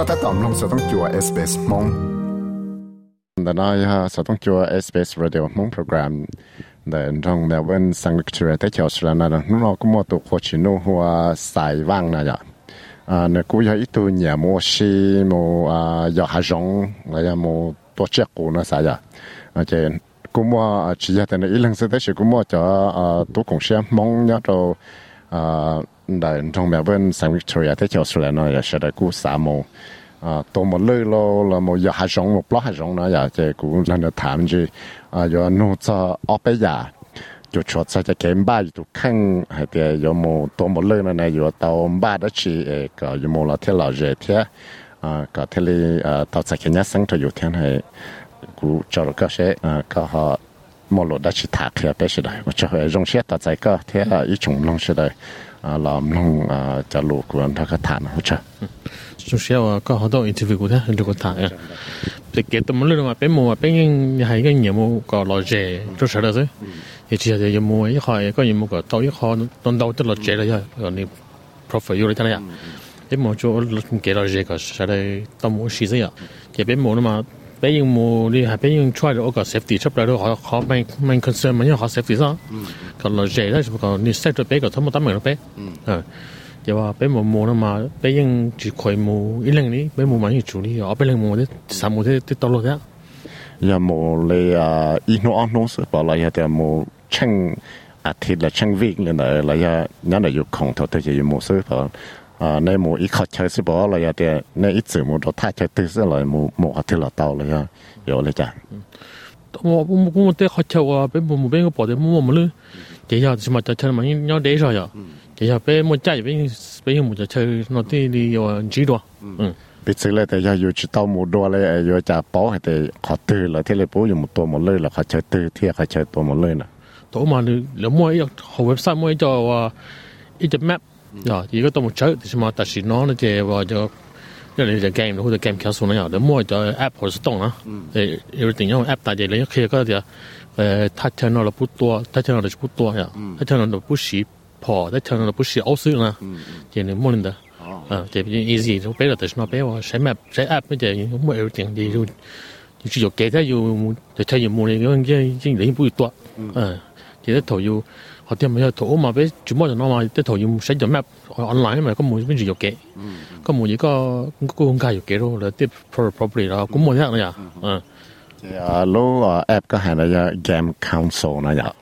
ก็ถ้าตอมลงสต้องจัว SBS มงแต่น้อยฮะสต้องจัว SBS Radio มงโปรแกรมเดินทางเมลเบิร์นสังกัดเชื่อแต่เจ้าสุรานะนู่นเราก็มัวตัวโคชิโนหัวสายว่างนะจ๊ะอ่าเนี่ยกูอยากอีตัวเนี่ยมัวชีมัวอ่าอยากหาจงแล้วยังมัวตัวเจ้ากูนะสายอ่ะอาจารย์กูมัวchỉ làแต่ในอีหลังสุดท้ายกูมัวจะอ่าตัวของเชียมงเนี่ยเราอ่า đại trong mẹ bên sang Victoria thế cho Australia nó là sẽ đại cú xã mồ à tôm mà lưỡi lo là một giờ hai sống một lát hai sống nữa, giờ thì cũng là nó tham chứ. À giờ nó cho ở bây giờ chú cho cho cho kém ba chú khăn hay thì giờ một tôm mà lưỡi này này giờ tàu ba đó chỉ cái giờ một là thế là dễ thế. Ờ, à cái thế là à ờ, tàu sẽ cái nhà sáng thôi giờ thế này cũng cho nó cái sẽ. Ờ, à cái họ một lỗ đó chỉ thạc thì bây giờ đây mà cho họ dùng xe tàu sẽ cái thế là ít chúng lòng sẽ đây à làm nông à cho lúa của anh ta cái thản hỗ trợ. Ừ social có hỗ trợ interview thế hình được thả à thì cái tấm lưỡi mà bên mua mà bên hay cái nhiều mua có lo rẻ cho sợ đó chứ. Chỉ là nhiều mua có nhiều có tao ít khó tao đâu tức rồi rồi còn profit yêu thế này à. Bên mua chỗ cái lo rẻ có sợ đây tao mua xí gì à mà bên những mua hay bên những try được có safety chấp lại đó họ họ mình mình concern mà những họ safety sao còn lo rẻ đó còn cho bé có thấm một tấm mình nó giờ bà bé mồm mồm mà bé yên chỉ khỏe mồm ít lần đi bé mồm mà như đi ở bé lần mồm thế sao mồm thế thế to luôn thế giờ mồm lấy à ít nó ăn nó sẽ giờ thì mồm chăng à thì là chăng việc nên là là giờ nhớ là yêu không thôi thì giờ mồm sẽ bảo à nay mồm ít khó chơi sẽ bảo là giờ thì nay ít sự mồm đó thay chơi từ sẽ là mồm mồm là tao là giờ giờ là chả mồm mồm mồm thế khó chơi à bé mồm mồm bé có bỏ thế mồm mồm luôn chỉ giờ chỉ mà chơi chơi mà nhớ đấy rồi à chỉ giờ bên mù chơi bên bên mù chơi nó đi đi ở chỉ đó ừ ปิดซื้อเลยแต่ยาอยู่จิตเอาหมูดัวเลยอยู่จะป้อให้แต่ขอตื้อเลยที่เลยปูอยู่หมดตัวหมดเลยแล้วเขาใช้ตื้อที่เขาใช้ตัวหมดเลยนะตัวมาเลยแล้วมั่วอีกเขาเว็บไซต์มั่วจะว่าอีจะแมป呀，而家都冇走，起码特时攞呢只话就，因为你只 game 好 似 game 卡数那样，你摸就 app 或者是动啦，诶有定用 app 大只，你可以嗰啲诶，它听到的不多，它听到的就不多呀，它听到的不是跑，它听到的不是奥数啦，就你摸的，啊，就比较 easy，就俾了特时攞俾我，谁 map 谁 app 那只摸有定的就。你只有给他有，就他有摸的，因为因因人不会多，嗯，其实头有。我啲咪有图嘛，俾全部人攞嘛，啲图要写咗 map online 嘛，咁冇跟住要记，咁冇而家个公家要记咯，啲 property 啦，咁冇听呀，嗯，啊攞啊 app 个系啦，game council นะ呀。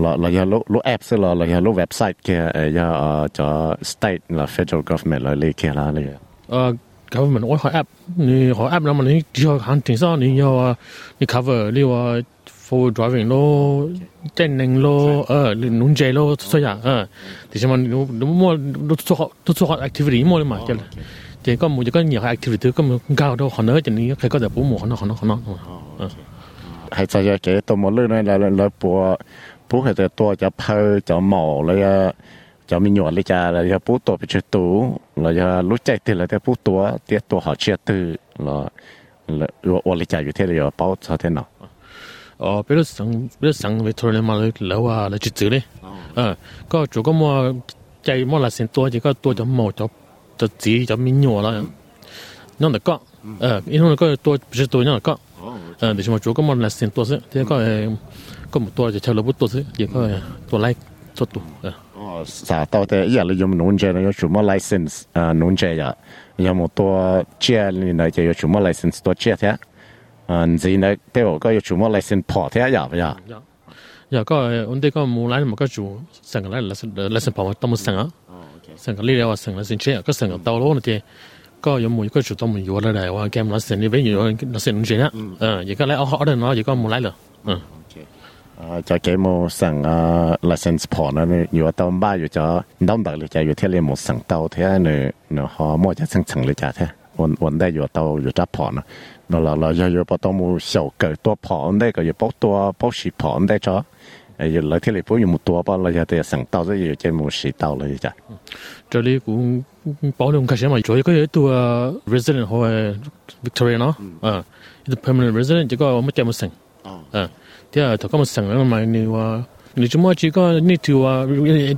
là, là ya lo lo app se là, là ya lo website kia ờ, ya ờ, cho state là federal government là le kia là le ờ government ôi hỏi app. Ni hỏi app là mà ni cho hàng tiền sao? Ni yo ờ, ni cover li wa forward driving lo trên nền lo ờ nung chơi lo so ya ờ. Thì xem mình nó mua nó so nó so activity mua lên mà chứ thì có một cái nhiều activity có một cao đâu họ nói cho nên cái có thể bố bốn mùa nó nó nó nó hay sao vậy cái tôi muốn lên là, là là bộ 到冇咧咧咧咧播播系就多就拍就毛咧啊。cho mình nhỏ lấy cha là ya bút tổ bị chết tủ là ya lúc chạy thì là ya bút tổ tiết tổ họ chết từ là là lấy cha như thế là ya bảo sao thế nào 哦，比如上比如上维托利嘛楼啊，嚟住住咧，嗯，个做个么即系么嚟先多，而家多咗冇咗就纸就免咗啦，因为个，诶，因为个多不是多因为个，嗯，就是么做个么嚟先多些，第二个诶，个么多就差唔多多些，而个多嚟做多，嗯。哦，啥到底一嚟用农业呢？有什么 license 啊？农业呀，有冇多借呢？就有什么 license 多借嘅？啊， Como tua ya chalo buto se, ya ko tua like cho tu. Sa tao te ya le yom nun je na yo chuma license nun je ya. Ya mo tua che ni na ya yo chuma license tua che te. An zi na te wo ko yo chuma license po te ya ya. Ya ko unde ko mu lai mo ko chu sang lai lesson po ta mo sang a. Sang li le wa sang lesson che ko sang tao lo na te. ก็ยมูก็จุดต้องมันอยู่อะไรได้ว่าแกมลัสเซนนี่เป็นอยู่ลัสเซนนู่นเจนะเออยังก็ไล่เอาเขาเดินเนาะยังก็มูไล่เหรอเออ 啊，就给么上啊，license 破那呢，有到买有叫弄到了家，有天嘞么上到天呢，然后么家成成了家天，我我那有到有只破呢，那了了要有不到么小狗多破那个有不多不是破那着。哎，有来天里不有么多吧？那家得上到这有节目是到了一家。这里古保留开始嘛，做一个月多 resident 和 Victoria 呢，嗯，一个 permanent resident 这个我们节目生，嗯。Taka masanga ma ni wa, ni chuma chi ka ni tu wa,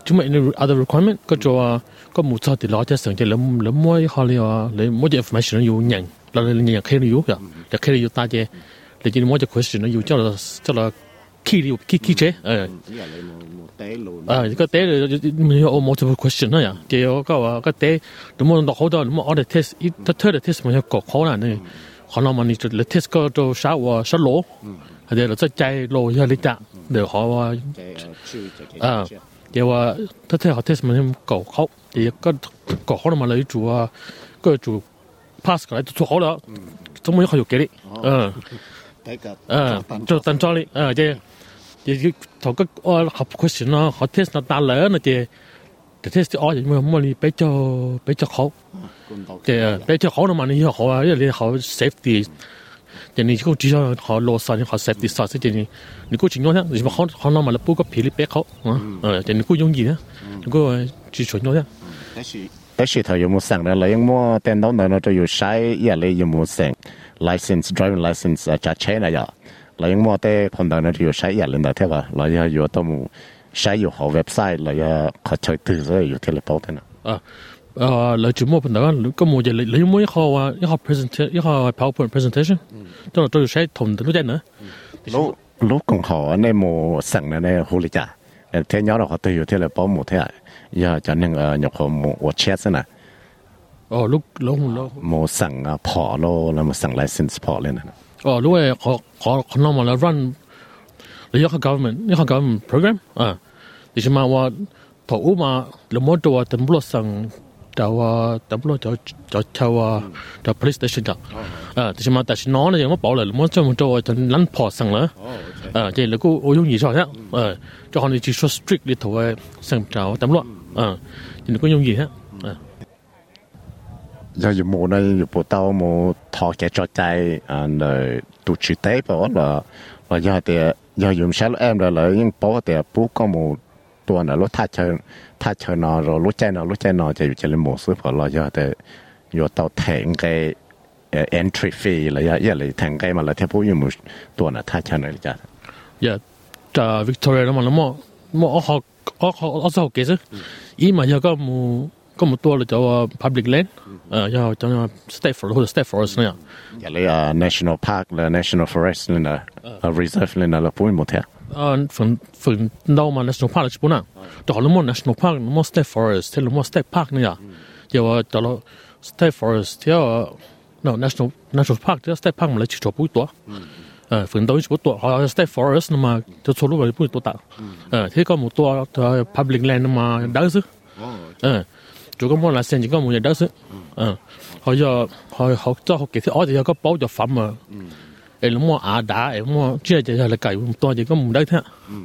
chuma ni other requirement, ka cho wa ka mu cha ti la ta sang te lam lam mo ha le wa, le mo je information yu nyang, la le nyang khe yu ya ta khe yu ta je, le ji mo je question yu cha la cha la ki yu ki ki che eh. À cái tế mình có multiple question này à cái cái và cái tế đúng không đọc hồ đó đúng không audit test ít thứ thứ test mình có khó là này khó là mình chỉ test cái đó sáu sáu lỗ 攞，系哋就即系攞一啲得。đều họ à đều à tất cả họ test mình cầu khó thì có có khó mà lấy chủ à cái chủ pass cái chủ khó đó chúng mình không cái đi ờ ờ cho tân cho đi ờ chứ thì thằng cái học question nó họ test nó ta lỡ nó thì thì test ở thì mà mà đi bé cho bé cho khó thì bé cho khó nó mà đi họ à họ safety thì nên cô chỉ cho họ lo sợ thì họ sẽ đi sợ thì nên nếu cô chỉ thì mà họ họ nói mà là bố có phê lý bé khó ờ thì cô dùng gì nhá? Cô ờ, chỉ chuẩn nhớ nhá. Đó là thời dùng một sáng là lấy mua tên đó nó cho dùng sai giờ lấy dùng một sáng license driving license à, trả chế này giờ lấy mua tên phần đó nó dùng sai giờ lên đó thế mà lấy à, giờ dùng tôm sai dùng họ website lấy à, họ chơi từ rồi dùng thế là tốt 睇嚟报的呢。啊。啊，嚟做乜朋友？咁冇嘢，你你有冇一个话一个 present 一个 PowerPoint presentation？都系都要写同都得呢。攞攞共学呢冇成呢呢好理解。诶，听咗落都要听嚟保姆听下，以后就那个入学冇我 check 先啦。哦，攞攞攞冇成啊，破咯，那冇成 license 破咧呢。哦，如果我我可能我嚟 run 你一个 government 一个 government program 啊，你起码话头嘛，你冇做啊，等不落成。 就话等不就就就话就 police station 就啊，但是嘛，但是攞咧有乜保嚟，冇将做就撚破成啦，啊，即系你估好容易错啫，诶，就可能只说 strict 呢套嘅成就等落，啊，你估容易啫，啊。又要冇呢，要报到冇托嘅作制，啊，嚟读书底噃啦，或者系又用 shell M 嚟，应报嘅报个冇。 ตัวน่ะรถถ้าเชิญถ้าเชิญนอรรถใจนอรถใจนอจะอยู่จะเลยหมดซื้อผลลอยอแต่อยู่เตาแทงไกเอ่อ entry fee เลยยะยะเลยแทงไกมาเลยเทพูอยู่มุตัวน่ะถ้าเชิญเลยจ้ะยะจ้า Victoria แล้วมันแล้วมั้งมั้งอ๋ออ๋ออ๋อสาวเกษอีมาเยอะก็มูก็มูตัวเลยจะว่า public land เออยะจะว่า state forest หรือ state forest เนี่ยยะเลยอ่า national park หรือ national forest เนี่ยนะ reserve เนี่ยนะเราพูดหมดแท้ för Dauma nationalpark spåna. Då har de nationalpark, de måste forest, till de måste park nya. Det var då state forest, ja, no national national park, det state park man lätt står på då. เออฝืนตัวไม่ชุบตัวเขาจะ stay forest มาจะโซลูไปพูดตัวต่างเออที่ก็หมู่ตัวเธอ public land มาได้ซื้อเออจุก็มันละเซนจุก็มันจะได้ซื้อเออเขาจะเขาเขาจะเขาเก็บที่อ๋อเดี๋ยวก็ป้อจะฟัมมา e lo mo a da e mo chia chia là cái to chỉ có một đấy thế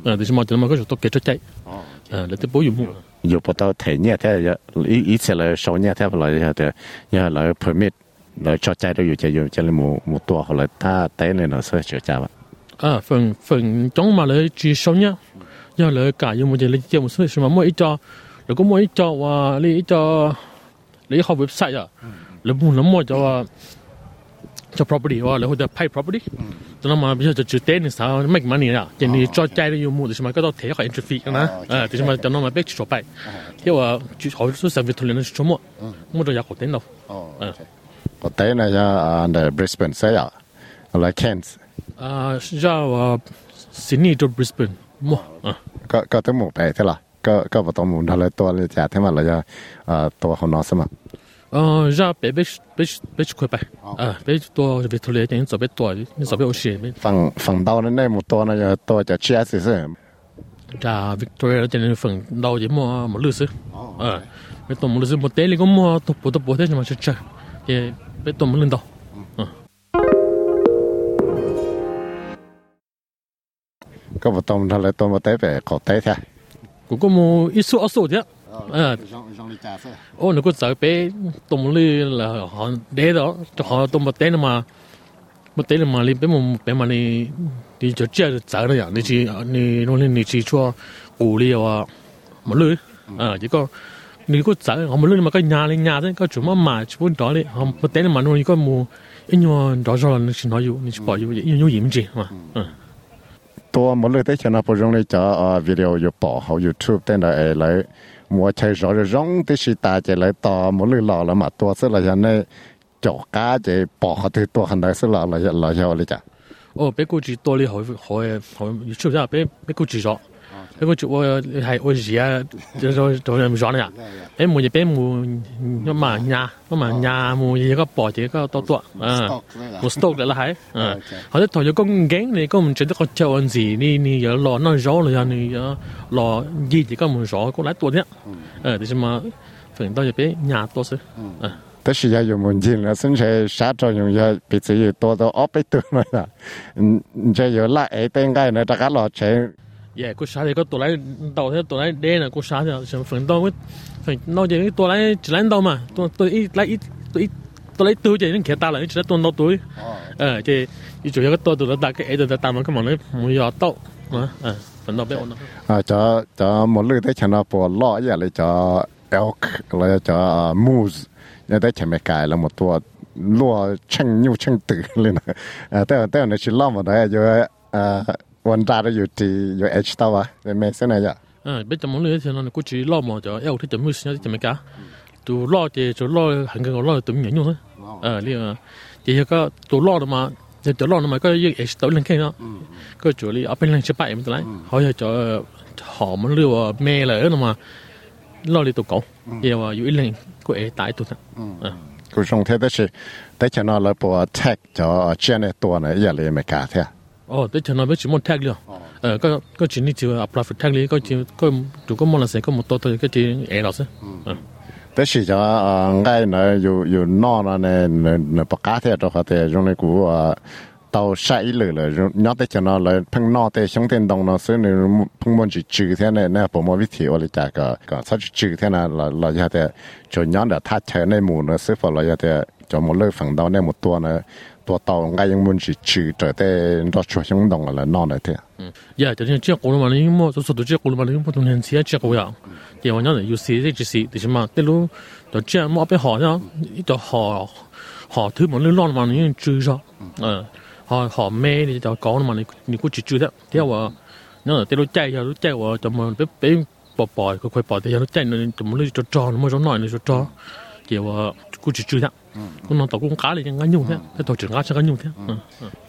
à thì mà chỉ mà có to cái chết chạy. Ờ, à là ờ, tiếp bố dùng nhiều bắt đầu thể nhẹ thế dạ, ít ít sẽ là sáu nhẹ thế là thế nhà là permit là cho chạy được chạy được chạy một một tua hoặc là ta té lên nó sẽ chữa chạy vậy à phần phần chống mà dạ, lấy chỉ sáu nhá. Nhà là cả dùng một chỉ à, lấy chỉ một số mà mỗi cho. Rồi có mỗi cho và lấy cho lấy học website à. Ừ. Lấy muốn lắm mỗi cho à, cho property or like the pay property. Cho nó mà bây giờ chỉ tiền sao make money à chỉ ni cho chạy đi mua thì mà cái đó thế khỏi interfere na à thì mà cho nó mà biết cho bay thì là chỉ hỏi số sản phẩm thuần là cho mua mua được giá có tiền đâu có tiền là giờ ở Brisbane sao à là Cairns à giờ Sydney to Brisbane mua ah, có có tới một bé thế là có có vào tàu muốn thay lấy ตัวเลยจ่าย thế mà là uh, giờ ตัวของ nó sao 呃，让别别别别去亏呗，啊，别多别偷来点，做别多，你做别有些。放放到的那么多呢，要多叫 G S 是。这 Victoria 这里放到也么么绿色，嗯，别多么绿色，么带那个么都不都不带什么去吃，也别多么领导，嗯。ก็บ่ต้องทะเลตัวมาเตะไปขอเตะแท้กูก็มูอีสุอสุเนี่ย ờ. ờ. Ô nó có sợ bé tôm lư là họ đế đó họ tôm một té mà một té mà lên bé một bé mà đi đi chỗ chơi sợ nó vậy à? đi chỉ đi nó lên đi chỉ cho cù li và một lư ờ chỉ có đi có sợ họ một lư mà cái nhà lên nhà đấy có chúng mà mà chúng muốn đó họ một té mà nó có mù nhưng mà đó rồi nó chỉ nói dụ nó chỉ bỏ dụ nhưng nó gì mà ờ ตัวมันเลยได้ชนะพอจงเลยจะวิดีโออยู่ปอเขายูทูบเต้นได้เลย 我才说是让的是大家来打，没来老了嘛，多是那些呢脚架子不好的多很多是老了些老些我的讲。哦，别估计多的好好好，你出不下别别估计着。别估计我还我是啊，就说就人说了呀，别木就别木，要嘛伢，要嘛伢木一个包一个多多，嗯，我 stock 了还，嗯，或者头就讲紧，你讲唔觉得个叫文字，你你有攞那咗了呀，你有攞一几个门说过来多点，呃，就是嘛，反正就别伢多些，嗯。但是也有门禁了，甚至啥作用也彼此有多到二百多了呀。嗯，这有那一点解呢？大家老钱。 也过啥的个多来到他多来点呢，过啥的什么分到我分那就多来只来到嘛，多多一来一多一多来多就人开大了，只来多到多，呃，这一主要个多多了大概挨着在大门干嘛呢？没有到啊，嗯，分到别我那啊，这这没累的，像那不老也来叫 elk，来叫 moose，也在前面改了么多。落称又称得了呢，啊，但但那是那么的就呃。 วช่างตื่นเลยนะแต่แต่ในชีล้อมหมดเลยอยู่วันตาเราอยู่ที่อยู่เอชตัวในเมสเนี่ยจ้ะเออเป็นจำนวนเลยที่นั่นกูจีล้อมหมดจะเอวที่จะมือเสียที่จะไม่กาตัวล้อเจตัวล้อหันกันก็ล้อตัวมีอย่างนู้นเออเรียกเจก็ตัวล้อมาจะตัวล้อมาก็ยังเอชตัวเล่นแค่นั้นก็จุลีเอาเป็นเรื่องชิบะมันตัวไหนเขาจะหอมมันเรียกว่าเมย์เลยนะมาล้อเลยตัวเก่าเรียกว่าอยู่อีเรื่องก็เอตายตัวนั้นกูส่งเทได้สิแต่ฉันเอาเลยปวดแท็กจะเจนตัวเนี่ยอย่าเลยไม่กล้าเท่า 어 대체나 배치 못 태글려 어.그 진이 지 앞라 태글리 그 두고 몰라 세 그뭐 또또 이렇게 지 에라서. 배시 자 안가이나 요요 노나네 네 바카테 도카테 좀레고 아 tàu sai lử là nhớ tới cho nó là phăng nọ tới xuống tên đồng nó xứ này phăng muốn chỉ trừ thế này nè bộ môn viết hiểu là chả cả cả sao trừ thế này là là giờ thì cho nhớ là thắt thế này mù nó xứ phải là giờ cho một lời phẳng đầu này một tua nữa ตัวเต่าไงยังมันสิชื่อแต่แต่รอช่วยช่างดองอะไรนอนเลยเถอะอย่าจะเนี่ยเจ้ากูรู้มาเลยมั้งสุดสุดเจ้ากูรู้มาเลยมั้งตรงนั้นเสียเจ้ากูอย่างเดี๋ยววันนั้นอยู่สี่ได้จีสี่แต่ใช่ไหมแต่รู้ตัวเจ้ามันเอาไปห่อเนาะตัวห่อห่อถือมันเรื่องร้อนมันนี่จืดจ้ะเออห่อห่อแม่นี่จะก้อนมันนี่นี่กูจืดจืดแล้วเดี๋ยวว่าเนี่ยแต่รู้ใจอย่ารู้ใจว่าจะมันเป็นเป็นปล่อยๆค่อยๆปล่อยแต่อย่ารู้ใจเนี่ยจะมันเลยจะจอนมันจะหน่อยเลยจะจอนเดี๋ยวว่ากูจืดจืดแล้ว Ừ. cũng nó tàu cũng cá này ngã nhung thế. Ừ. Cái tàu trưởng ngã cho ngã nhung thế. Ừ.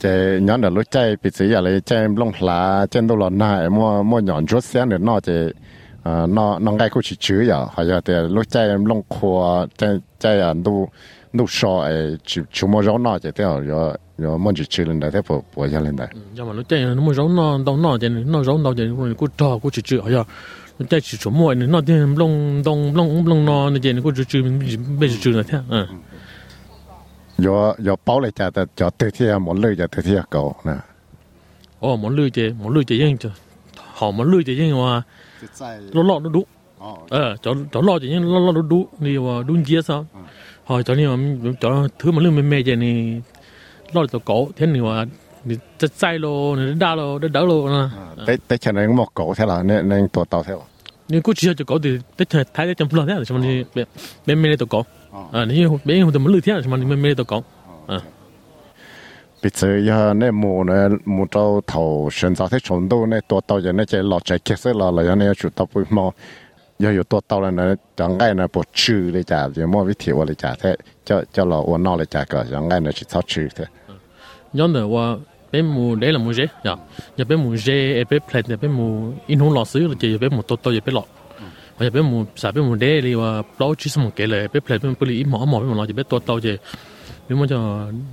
Chế nhón là lúc chơi bị sĩ là chơi lông lá chơi đâu là nai mua mua nhọn chút xe nữa nó chế ờ, nó nó ngay cũng chỉ chứ giờ. Hay là để lối chơi lông khô chơi chơi là đâu đâu sợ ờ, chỉ chỉ mua rau nọ chế thế rồi rồi mua chỉ chữ lên đây thế bộ bộ ra lên đây. Giờ mà lối chơi nó mua rau nọ đâu nọ chế nó rau đâu chế cũng cũng trò cũng chỉ chữ hay là tại chỉ chỗ mua nó tiền lông đông lông lông nọ nó chế cũng chỉ chữ bây giờ chữ là thế giờ giờ bảo lại chả cho từ thiệt muốn lười cho từ thiệt cậu nè. Ồ muốn lười chứ muốn lười chứ nhưng họ muốn lười chứ nhưng mà nó lo nó đủ ờ. ờ. Cho cho lo chứ nhưng lo lo nó đủ đi vào đúng gì sao? Ừ. Họ cho nên mà cho thứ mà lười mê mê chứ này lo cho cậu thế này ờ, mà จะใจโลนี่ดาโลได้ดาโลนะแต่แต่ฉันยังมอกเก่าใช่หรอเนี่ยในตัวเต่าใช่หรอนี่กูเชื่อจะเก่าดิแต่ฉันท้ายได้จำพลาดเนี่ยฉันมันเป็นไม่ได้ตัวเก่า 啊！你别用怎么六天，什么你没没得都搞啊！bây giờ ya nè mù nè mù trâu thầu选择thế chọn đâu nè tua tàu giờ nè chạy lọt chạy kia sẽ là là ya nè chủ tàu bùi mò ya有tua tàu là nè chẳng ngay nè bộ chữ để trả giờ mua vị thiệu để trả thế cho cho là ổn nọ để trả cả chẳng ngay nè chỉ thao chữ thế nhớ nè wa bên mù đấy là mù dễ ya ya bên mù dễ bên plate ya bên mù in hông lọ sứ là chỉ bên mù tua tàu ya bên lọ và bên mù sa bên mù đấy thì wa bao chỉ xong cái là bên plate bên bự ít mỏ mỏ bên mù lọ chỉ bên tua tàu chỉ 你们就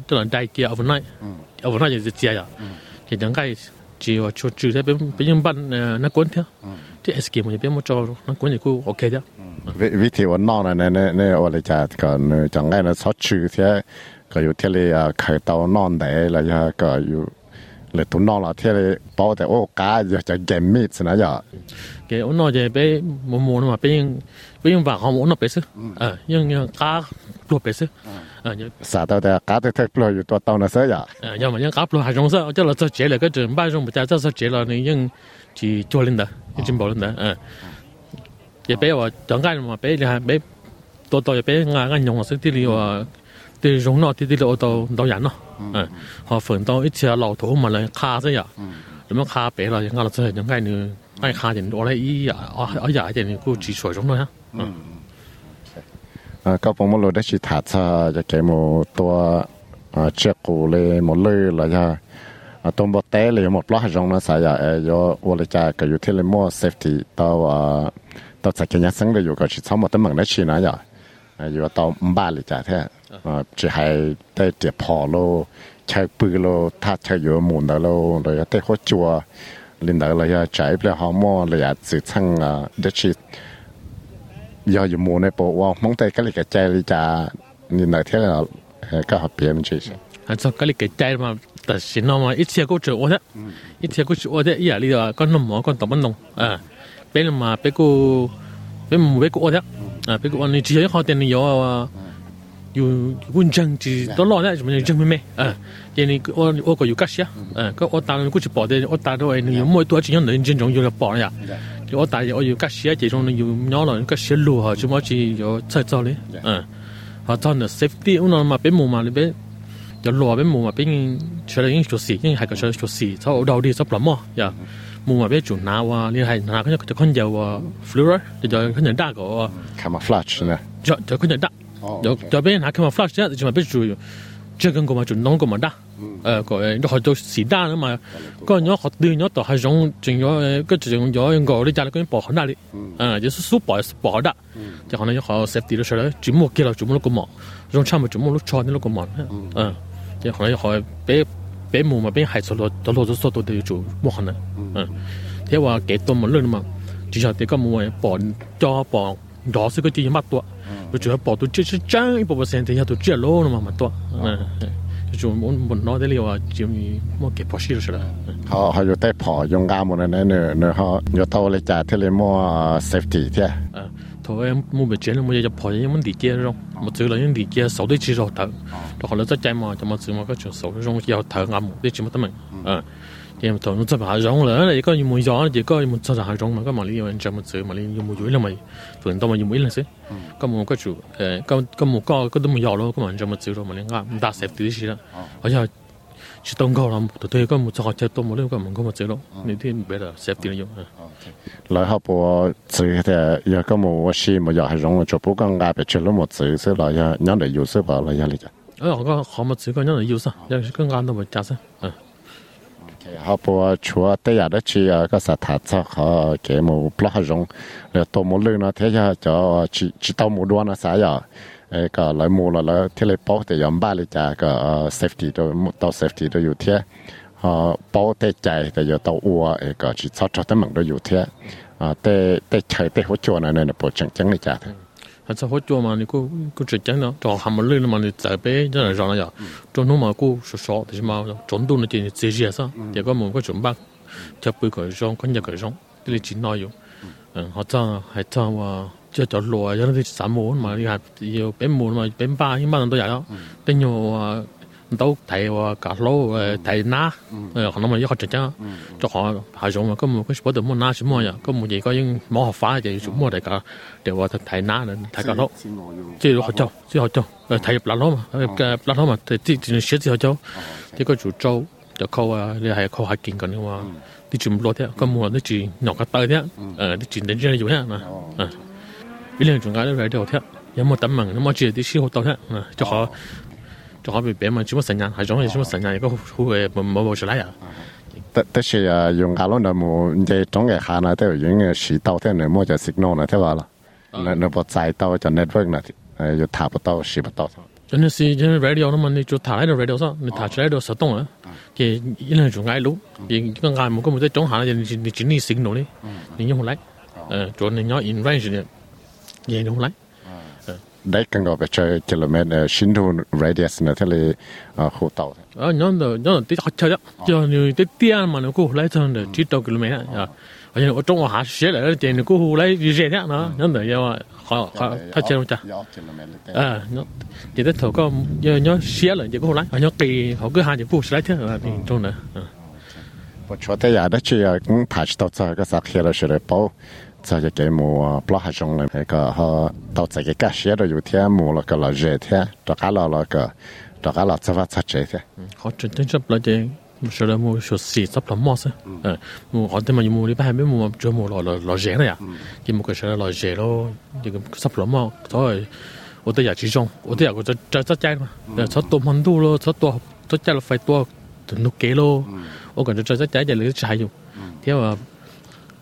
这人带接 overnight overnight 就是接呀，就应该就话出住喺边边班诶那管条，即系 S 级咪边冇做那管就估 OK 啲。วิธีวันนอกนะเนี่ยเนี่ยว่าเลยจะก็จังไงนะชอบชื่อเท่ก็อยู่ที่เลยเคยเตานอนได้แล้วก็อยู่เลยตุนนอนละที่เลย包แต่โอ้ก là tụi nó là thế là bảo để ô cá giờ cho game mít nữa giờ. Cái ông nó giờ bé mù mù mà bé bé vào không muốn nó bé chứ ờ nhưng cá lo bé chứ ờ sao tao để cá tao thấy lo อยู่ตัว tao nó sợ giờ. Ờ nhưng mà nhưng cá lo hay trong sợ cho là cho chế là cái trường ba trong một cha cho chế là này nhưng chỉ cho lên đó cái trình bộ lên đó ờ. giờ bé vào chẳng cái mà bé là bé tôi tôi bé ngang ngang nhung là sự tí là thì giống nó thì thì lỗ tàu tàu nhận nó. Ừ. Ờ, họ phần tàu ít xe lầu thổ mà lại kha thế à ừ. nhưng mà kha bé là những cái là thế những cái nữa ai kha thì ở đây ý ở ở nhà thì cứ chỉ sửa giống thôi ha ừ. à các bạn muốn lo chỉ thả cho cái à, một tua chiếc cổ lên một lưỡi là ra. À, tôm bọt té lên một lót rong nó xài à do ô lê cha cái thế là mua safety tàu tàu sạc cái nhà để dùng cái chỉ sau một tấm bằng đấy chỉ nói rồi à, dù tàu ba lê cha thế. 呃，只还在这跑喽，拆布喽，他拆有木的喽，了要带好久啊，领导了要摘不了好么，了要自称啊，这是要有木的不哇，蒙在个里个摘里家，你哪天了，还搞好别人这些。还从个里个摘嘛，但是那么一切过去我的，一切过去我的，夜里啊，干弄么干怎么弄啊？别人嘛，别个别没别个我的，啊，别个你只要好点的药啊。有文章只多老呢，什么证明没？啊，因为我我个有干些，嗯，个我打过去报的，我打到哎，有没多少人能真正有来报呀？就我打我有干些，这种有鸟人干些路哈，就么只有在造的，嗯，好，他那 safety 我那嘛别木嘛里边，有路边木嘛边出来因做事，因还个出来做事，他到底做不么呀？木嘛别做拿哇，你还拿个就看见哇 fluor，就就看见大个 camouflage 呢，就就看见大。就就俾人拿 camouflage 啫，就咪俾做，即系咁个嘛做啷个嘛得，诶个诶学到时单啊嘛，嗰样学对咗就系种仲有诶，跟住仲有一个你家嗰啲薄很大啲，啊，就是书薄是薄的，就可能要学 safety 都出来，全部记落全部都个毛，用差唔多全部都错啲都个毛，嗯，就可能要学俾俾冇嘛俾系错落到落咗速度都要做冇可能，嗯，即系话几多冇论嘛，至少啲个冇诶薄多薄。đó sẽ có gì mất tuổi tôi chỉ bỏ tôi chơi chơi trắng ít bộ sen thì tôi chơi lô nó mà mà to chú muốn muốn nói tới liệu à chỉ mua cái bỏ xí rồi ha, họ vô tới bỏ dùng ga một này nữa nữa họ vô tàu lấy trả thế lấy mua safety thế thôi em mua về chế là mua nhập hỏi em muốn đi kia rồi một chữ là những đi kia sáu đấy chỉ rồi thở đó họ lấy ra chạy mà cho một chữ mà có chuyện sáu rồi rồi giờ thở ngầm đấy chỉ một tấm mình 也么同侬只牌容了，那一个一么样，一个一么只牌容嘛，个嘛里有人这么走嘛，里有么有了嘛，反正嘛有么了噻。个么个就，诶，个个么个个都么要了，个嘛这么走了嘛，里个唔打 safety 是啦，好像去东高了，对对，个么只好接东么了，个么个么走了，你听别的 safety 了用。来下波走的，也个么我是么也还容了，就不讲挨别去了么走噻，来呀，人家有事吧，来呀里个。哎，我讲好么走个人有事，要是更挨那么加噻，嗯。เขาบอกชัวแต่อยากได้ชีก็สถานจะเขาเกี่ยมูปลารงแล้วตัวมูลือนะเทียจะชีชีตัวมูด้วนนะสายอ่ะเออก็เลยมูแล้วที่เลยป้อแต่ยอมบ้านเลยจ้ะก็ safety ตัวตัว safety ตัวอยู่เทียเออป้อแต่ใจแต่อยู่ตัวอัวเออก็ชีชอบชอบแต่มันตัวอยู่เทียอ่าแต่แต่ใช้แต่หัวจว 还在好做嘛？你过过浙江呢，找还没累了嘛？你再别让人让了呀，找侬嘛过说少，但是嘛，转动了点自己也是，这个门个准备，就背个上，跟着个上，这里紧哪有？嗯，好脏还脏哇！就就落啊，有那啲散毛嘛，你还要变毛嘛，变疤，一般人都有，变肉啊。都睇话架佬诶睇拿，诶可能咪一学直接，就学下种嘛，咁冇嗰时嗰度冇拿什么呀，咁冇嘢嗰应冇学法就做乜嚟㗎，就话睇拿啦，睇架佬，即系学做，即系学做，诶睇入嗱佬嘛，嘅嗱佬嘛，即系写字学做，呢个做做就靠啊，你系靠下见紧嘅嘛，啲全部攞啲，咁冇啲字落个袋啲，诶啲字你知你做咩嘛，诶，呢两种解都系啲学听，有冇等问，有冇知啲书学到听，诶就学。 仲可以俾問全部成人，係仲係全部成人，如果好嘅冇冇出嚟啊！但但是啊，用阿龍那麼這種嘅下呢，都有用嘅渠道，但係冇就 signal 啦，即係話啦，那那不在到就 network 啦，誒又打不到，使不到。真的是因為 radio 那麼你就打喺度 radio 上，你打出來都實動啊，嘅因為仲嗌路，而個嗌冇咁冇得種下咧，你你轉啲 signal 咧，你用嚟，誒做你要 invention 嘅，嘢用嚟。 ได้กังกับไปเจอกิโลเมตรชินดูเรเดียสนะที่เลยหูเต่าอ๋อย้อนเดย้อนติดเขาเจอย้อนอยู่ติดเตี้ยมันก็หูไล่ทางเดที่เต่ากิโลเมตรอ่ะอันนี้ว่าจงว่าหาเสียแล้วเจนก็หูไล่ยี่เสียเนี่ยนะย้อนเดย้อนเขาเขาถ้าเจอมันจะอ่าย้อนเจนได้เท่าก็ย้อนเสียเลยเจนก็หูไล่ย้อนตีเขาก็หาเจนผู้ไล่เท่านั้นตรงนั้นอ่า 我觉得有得住啊，咁排到就个十 K 啦，嚟保。就係幾冇不係種嚟係個呵，到自己家寫到有天冇啦個落熱天，到家落啦個，到家落執法執熱天。我真真執啦啲，少啦冇少事執啦冇先。誒，冇我哋咪冇呢班係咩冇做冇落落落熱啦呀？啲冇佢少啦落熱咯，啲咁執啦冇，所以我哋日始終我哋日個執執執啫嘛，誒執到蚊都咯，執到執執啦費多，等到幾咯。嗯我感觉这在在这里还有，因为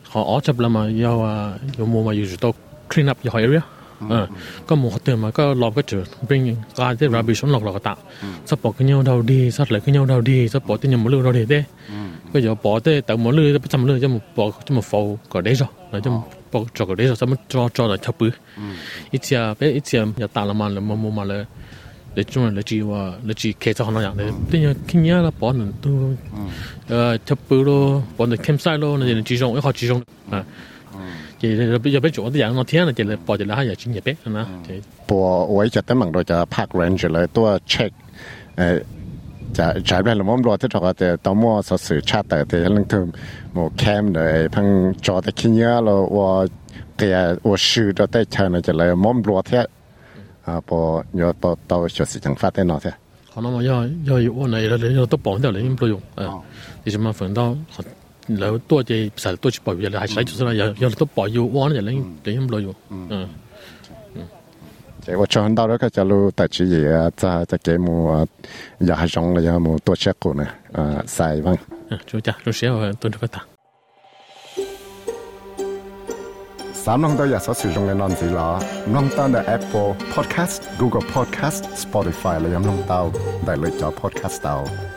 họ ở chấp là mà do à, do mua mà dùng tàu clean up your area. Ừ, ờ, ừ. 嗯，個冇得嘛，個落個住 bring 啊啲 rubbish 落落個笪，執 bỏ cái nhau đâu đi, sắt cái nhau đâu đi, chấp bỏ ừ. cái nhau 冇 lưu đâu đi thế, cái giờ bỏ thế, tàu 冇 lưu, chấp lưu, chấp một bỏ, chấp một phao có đấy rồi, là chấp ờ. bỏ cho có đấy rồi, chấp một cho cho là chấp bự, ít giờ ít giờ giờ tạt là mà là mua mà là คจะขนาดเลยเป็นยังขี้เงี้ยละปอหนึ่งตัวเอ่อทับปื้อโลปอหนึ่งเข้มไส้โลนั่นจะจีจง一号จีจงอ่า thì giờ bây giờ tôi nó thiên là chỉ là bỏ chỉ là hai giờ chín giờ béนะ ปัวไว้จะตั้งมันโดยจะพักเรนจ์เลยตัวเช็คเอ่อจะใช้ไปแล้วมันรอที่ถอดแต่ตอมัวสสื่อชาติแต่แต่ลังถึงหมู่แคมเลยพังจอแต่ขี้เยอะเราว่าเกี่ยว่าชื่อเราได้ใช้นะจะเลยมันรอเท่ 啊，不要不到学习想法在哪噻？可能我要要有我那了，要都保掉了，不用。嗯，你什么分到？然后多些啥多去保育了，还是来就是了，要要都保佑我那了，人不用。嗯嗯，这我传到那个叫路大企业啊，在在节目啊，也还上了也么多些股呢，啊，塞吧。嗯，就这，就些我都这个打。 สามน้องตัวอยากสอสื่อตรงในนอนสีล้อน้องตั้งแต่ Apple Podcast Google Podcast Spotify และยังน้องเต้าได้เลยจอ Podcast เต้า